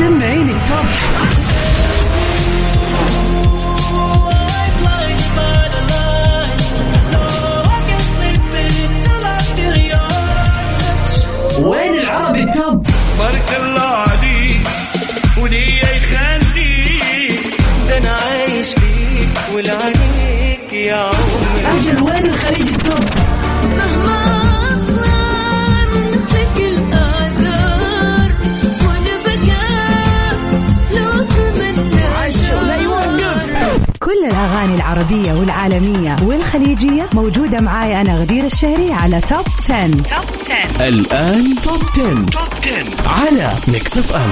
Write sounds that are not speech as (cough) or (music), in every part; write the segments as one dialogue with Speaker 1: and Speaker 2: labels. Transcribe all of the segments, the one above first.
Speaker 1: سمعيني التوب.
Speaker 2: الأغاني العربية والعالمية والخليجية موجودة معاي أنا غدير الشهري على Top 10. Top 10
Speaker 3: الآن Top 10.
Speaker 4: Top 10
Speaker 3: على Mix FM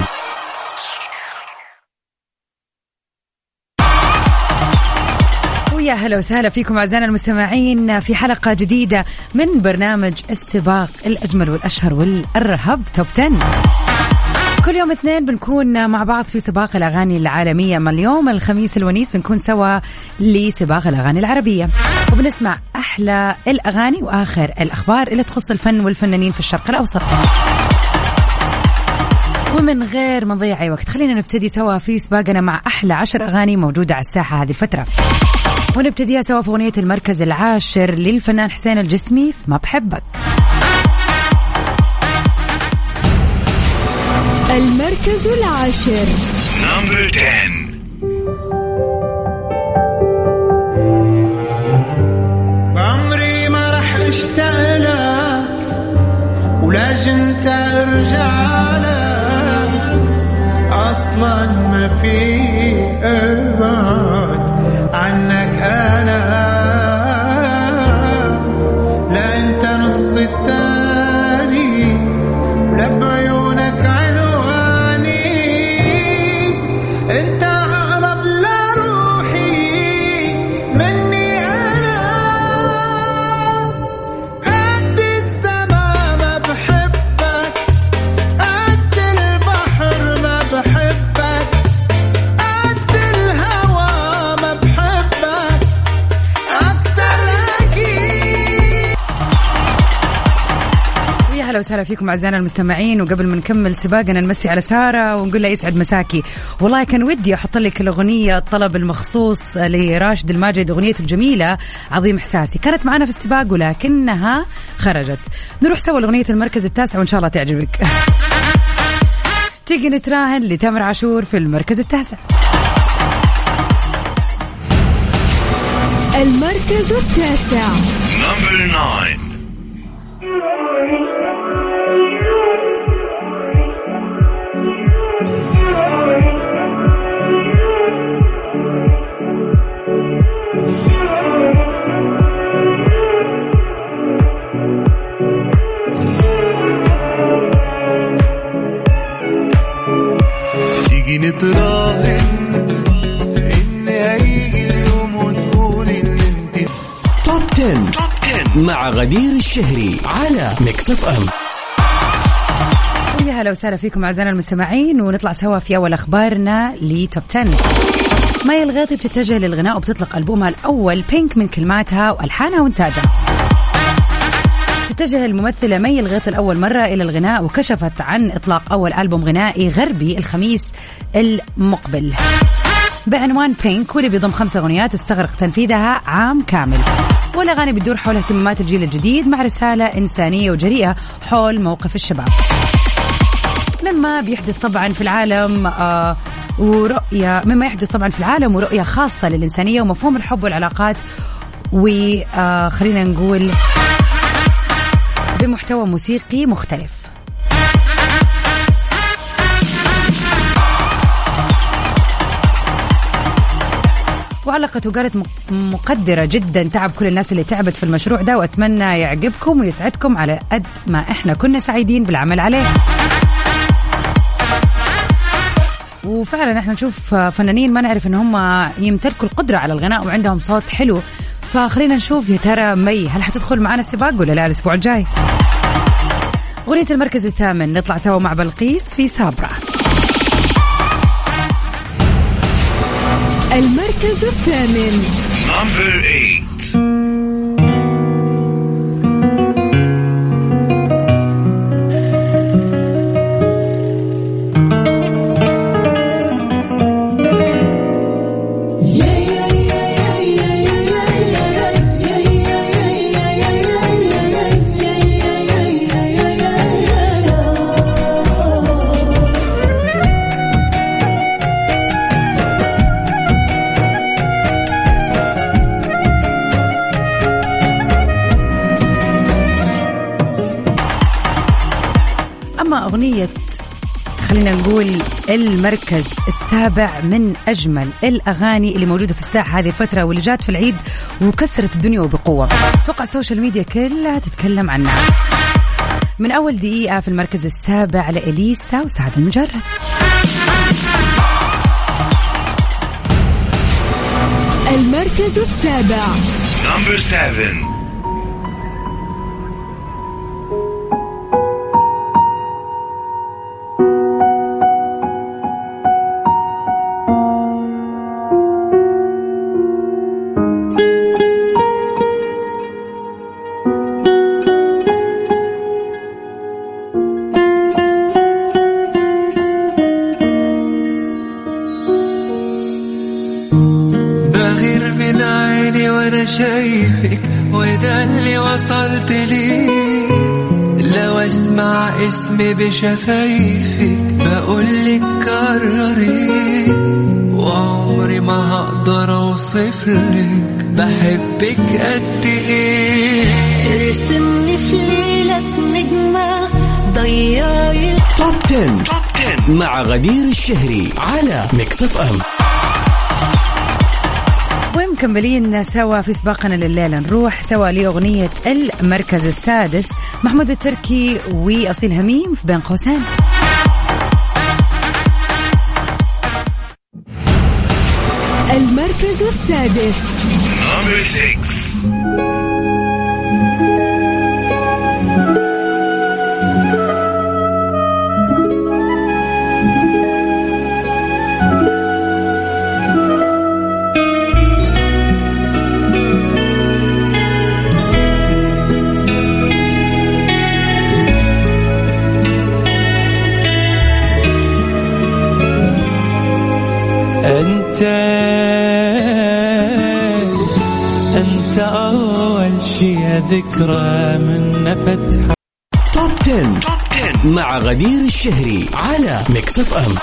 Speaker 2: ويا هلا وسهلا فيكم أعزائنا المستمعين في حلقة جديدة من برنامج السباق الأجمل والأشهر والأرهب Top 10 كل يوم اثنين بنكون مع بعض في سباق الأغاني العالمية أما اليوم الخميس الونيس بنكون سوا لسباق الأغاني العربية. وبنسمع أحلى الأغاني وآخر الأخبار اللي تخص الفن والفنانين في الشرق الأوسط. ومن غير ما نضيع أي وقت خلينا نبتدي سوا في سباقنا مع أحلى عشر أغاني موجودة على الساحة هذه الفترة. ونبتديها سوا في أغنية المركز العاشر للفنان حسين الجسمي ما بحبك
Speaker 5: المركز العاشر.
Speaker 4: نمبر 10
Speaker 6: عمري ما رح اشتاق لك ولازم ترجع لك. أصلا ما في ابعد عنك أنا.
Speaker 2: ويا هلا وسهلا فيكم أعزائنا المستمعين. وقبل ما نكمل سباقنا نمسي على سارة ونقول لها يسعد مساكي. والله كان ودي أحط لك الأغنية الطلب المخصوص لراشد الماجد أغنيته الجميلة عظيم إحساسي. كانت معنا في السباق ولكنها خرجت. نروح سوا لأغنية المركز التاسع وإن شاء الله تعجبك. تيجي نتراهن لتامر عاشور في المركز التاسع.
Speaker 5: المركز التاسع.
Speaker 4: نمبر 9
Speaker 6: تيجي نتراهن إن هيجي اليوم وتقول إن أنت
Speaker 3: Top 10.
Speaker 4: Top 10
Speaker 3: مع غدير الشهري على Mix FM.
Speaker 2: ويا هلا وسهلا فيكم أعزائنا المستمعين ونطلع سوا في أول أخبارنا ل Top 10 مي الغيطي بتتجه للغناء وبتطلق ألبومها الأول Pink من كلماتها والحانها وانتاجها. تتجه الممثلة مي الغيطي لأول مرة إلى الغناء وكشفت عن إطلاق أول ألبوم غنائي غربي الخميس المقبل. بعنوان بينك واللي بيضم خمس أغنيات استغرق تنفيذها عام كامل. والأغاني بتدور حول اهتمامات الجيل الجديد مع رسالة إنسانية وجريئة حول موقف الشباب. مما بيحدث طبعا في العالم آه ورؤية مما يحدث طبعا في العالم ورؤية خاصة للإنسانية ومفهوم الحب والعلاقات وخلينا نقول بمحتوى موسيقي مختلف. وعلقت وقالت مق- مقدرة جدا تعب كل الناس اللي تعبت في المشروع ده وأتمنى يعجبكم ويسعدكم على قد ما إحنا كنا سعيدين بالعمل عليه. وفعلا إحنا نشوف فنانين ما نعرف إن هم يمتلكوا القدرة على الغناء وعندهم صوت حلو. فخلينا نشوف يا ترى مي هل حتدخل معنا السباق ولا لا الأسبوع الجاي؟ أغنية المركز الثامن. نطلع سوا مع بلقيس في سابرا.
Speaker 5: المركز الثامن.
Speaker 4: نمبر 8
Speaker 2: أغنية خلينا نقول المركز السابع من أجمل الأغاني اللي موجودة في الساحة هذه الفترة واللي جات في العيد وكسرت الدنيا وبقوة. أتوقع السوشيال ميديا كلها تتكلم عنها. من أول دقيقة في المركز السابع لإليسا وسعد المجرد.
Speaker 5: المركز السابع.
Speaker 7: Number 7.
Speaker 8: اسمي بشفايفك بقولك كرري. وعمري ما هقدر اوصفلك بحبك قد إيه.
Speaker 9: ارسمني في ليلك نجمة ضيعي
Speaker 3: Top 10.
Speaker 7: Top 10.
Speaker 3: مع غدير الشهري على Mix FM
Speaker 2: ومكملين سوا في سباقنا لليلة. نروح سوا لأغنية المركز السادس. محمود التركي وأصيل هميم في بين قوسين.
Speaker 5: المركز السادس.
Speaker 10: أنت أول شي ذكرى من فتح
Speaker 3: Top 10.
Speaker 7: Top 10.
Speaker 3: مع غدير الشهري على Mix FM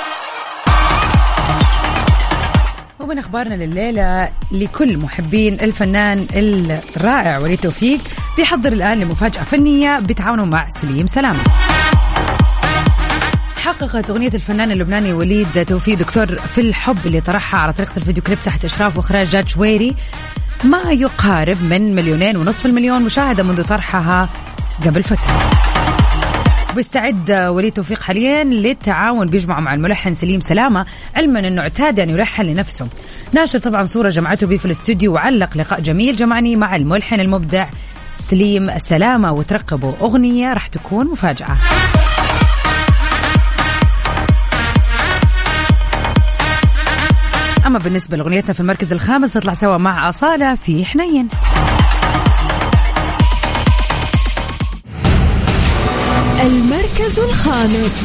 Speaker 2: ومن أخبارنا لليلة لكل محبين الفنان الرائع وليد توفيق بيحضر الآن لمفاجأة فنية بتعاونه مع سليم سلامه حققت أغنية الفنان اللبناني وليد توفيق دكتور في الحب اللي طرحها على طريقة الفيديو كليب تحت إشراف وإخراج جاد شويري ما يقارب من مليونين ونصف المليون مشاهدة منذ طرحها قبل فترة. بيستعد وليد توفيق حاليا للتعاون بيجمعه مع الملحن سليم سلامة علما إنه اعتاد أن يلحن لنفسه. ناشر طبعا صورة جمعته به في الاستوديو وعلق لقاء جميل جمعني مع الملحن المبدع سليم سلامة وترقبوا أغنية راح تكون مفاجأة. أما بالنسبة لأغنيتنا في المركز الخامس نطلع سوا مع أصالة في حنين.
Speaker 5: المركز الخامس.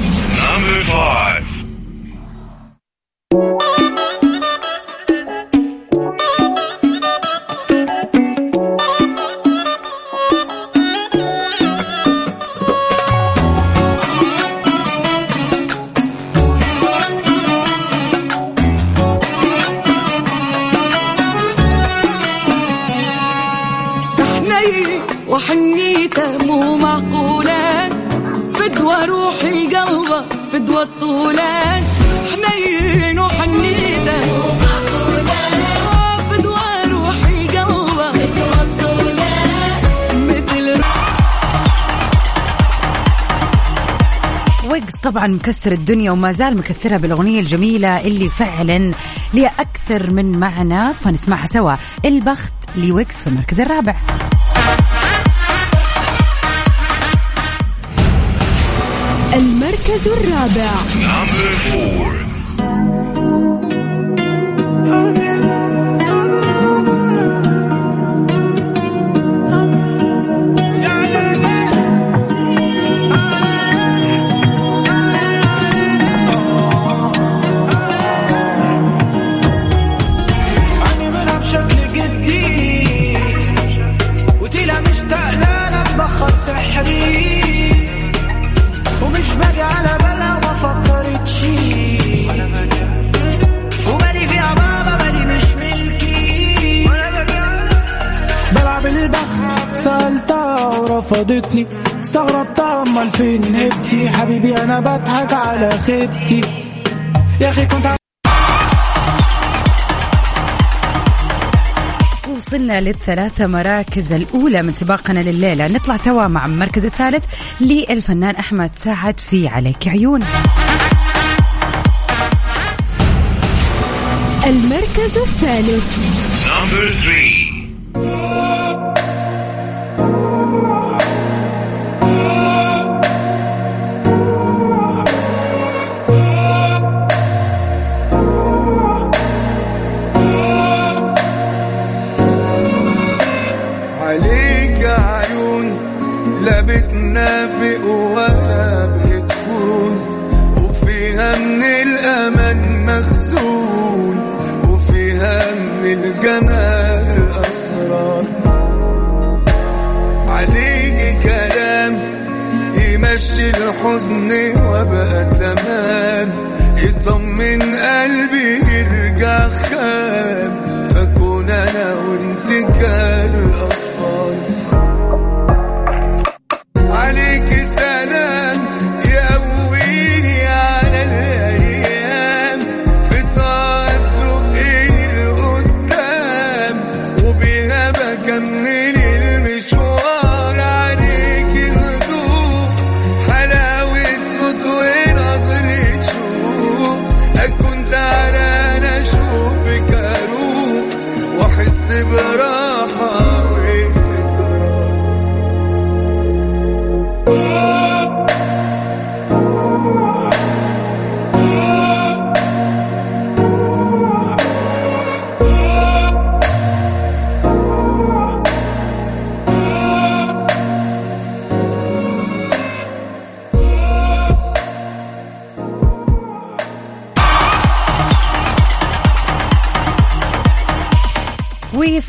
Speaker 2: طبعا مكسر الدنيا وما زال مكسرها بالأغنية الجميلة اللي فعلا لها أكثر من معنى فنسمعها سوا. البخت لويجز في المركز الرابع.
Speaker 5: المركز الرابع.
Speaker 10: ورفضتني استغربتها
Speaker 11: امال فين هبتي حبيبي أنا بضحك على خيبتي. يا أخي كنت
Speaker 2: وصلنا للثلاثة مراكز الأولى من سباقنا لليلة. نطلع سوا مع المركز الثالث للفنان أحمد سعد في عليك عيون.
Speaker 5: المركز الثالث.
Speaker 8: مخزون وفيها من الجمال أسرار. عليك كلام يمشي الحزن وبقى تمام. يطمن قلبي يرجع خام. فكون أنا وانت كالاطفال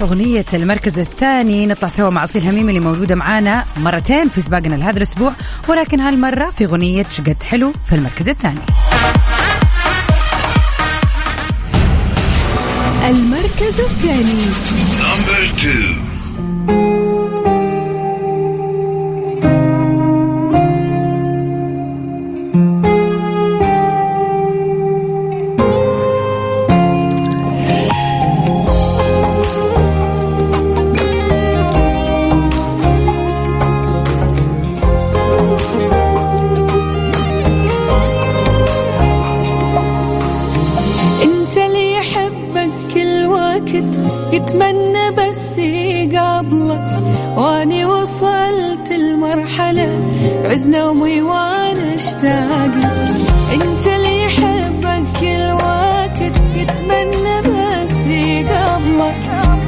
Speaker 2: أغنية المركز الثاني نطلع سوا مع أصيل هميم اللي موجودة معانا مرتين في سباقنا لهذا الأسبوع ولكن هالمرة في أغنية شقد حلو في المركز الثاني.
Speaker 5: المركز الثاني.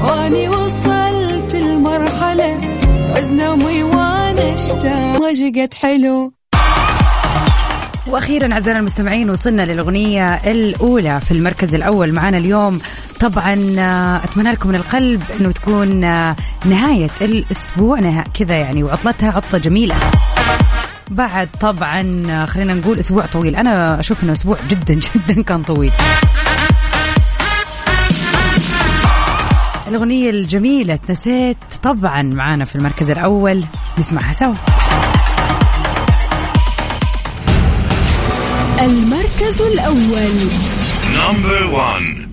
Speaker 12: وأني وصلت المرحلة عز نومي وأنا اشتاق وجقت حلو.
Speaker 2: وأخيرا أعزائنا المستمعين وصلنا للأغنية الأولى في المركز الأول معنا اليوم. طبعا آه، أتمنى لكم من القلب إنه تكون آه، نهاية الأسبوع كذا يعني وعطلتها عطلة جميلة. بعد طبعا آه، خلينا نقول أسبوع طويل. أنا أشوف إنه أسبوع جدا (laughs) جدا كان طويل. الأغنية الجميلة نسيت طبعا معانا في المركز الأول. نسمعها سوا.
Speaker 5: المركز الأول.
Speaker 7: Number one.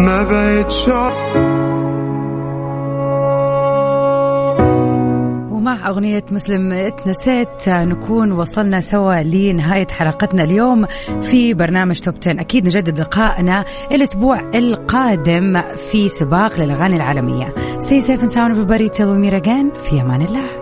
Speaker 8: ما بقتش
Speaker 2: أغنية مسلم اتنسيت نكون وصلنا سوا لنهاية حلقتنا اليوم في برنامج توب 10 أكيد نجدد لقائنا الأسبوع القادم في سباق للأغاني العالمية. Stay safe and sound everybody. Till we meet again. في أمان الله.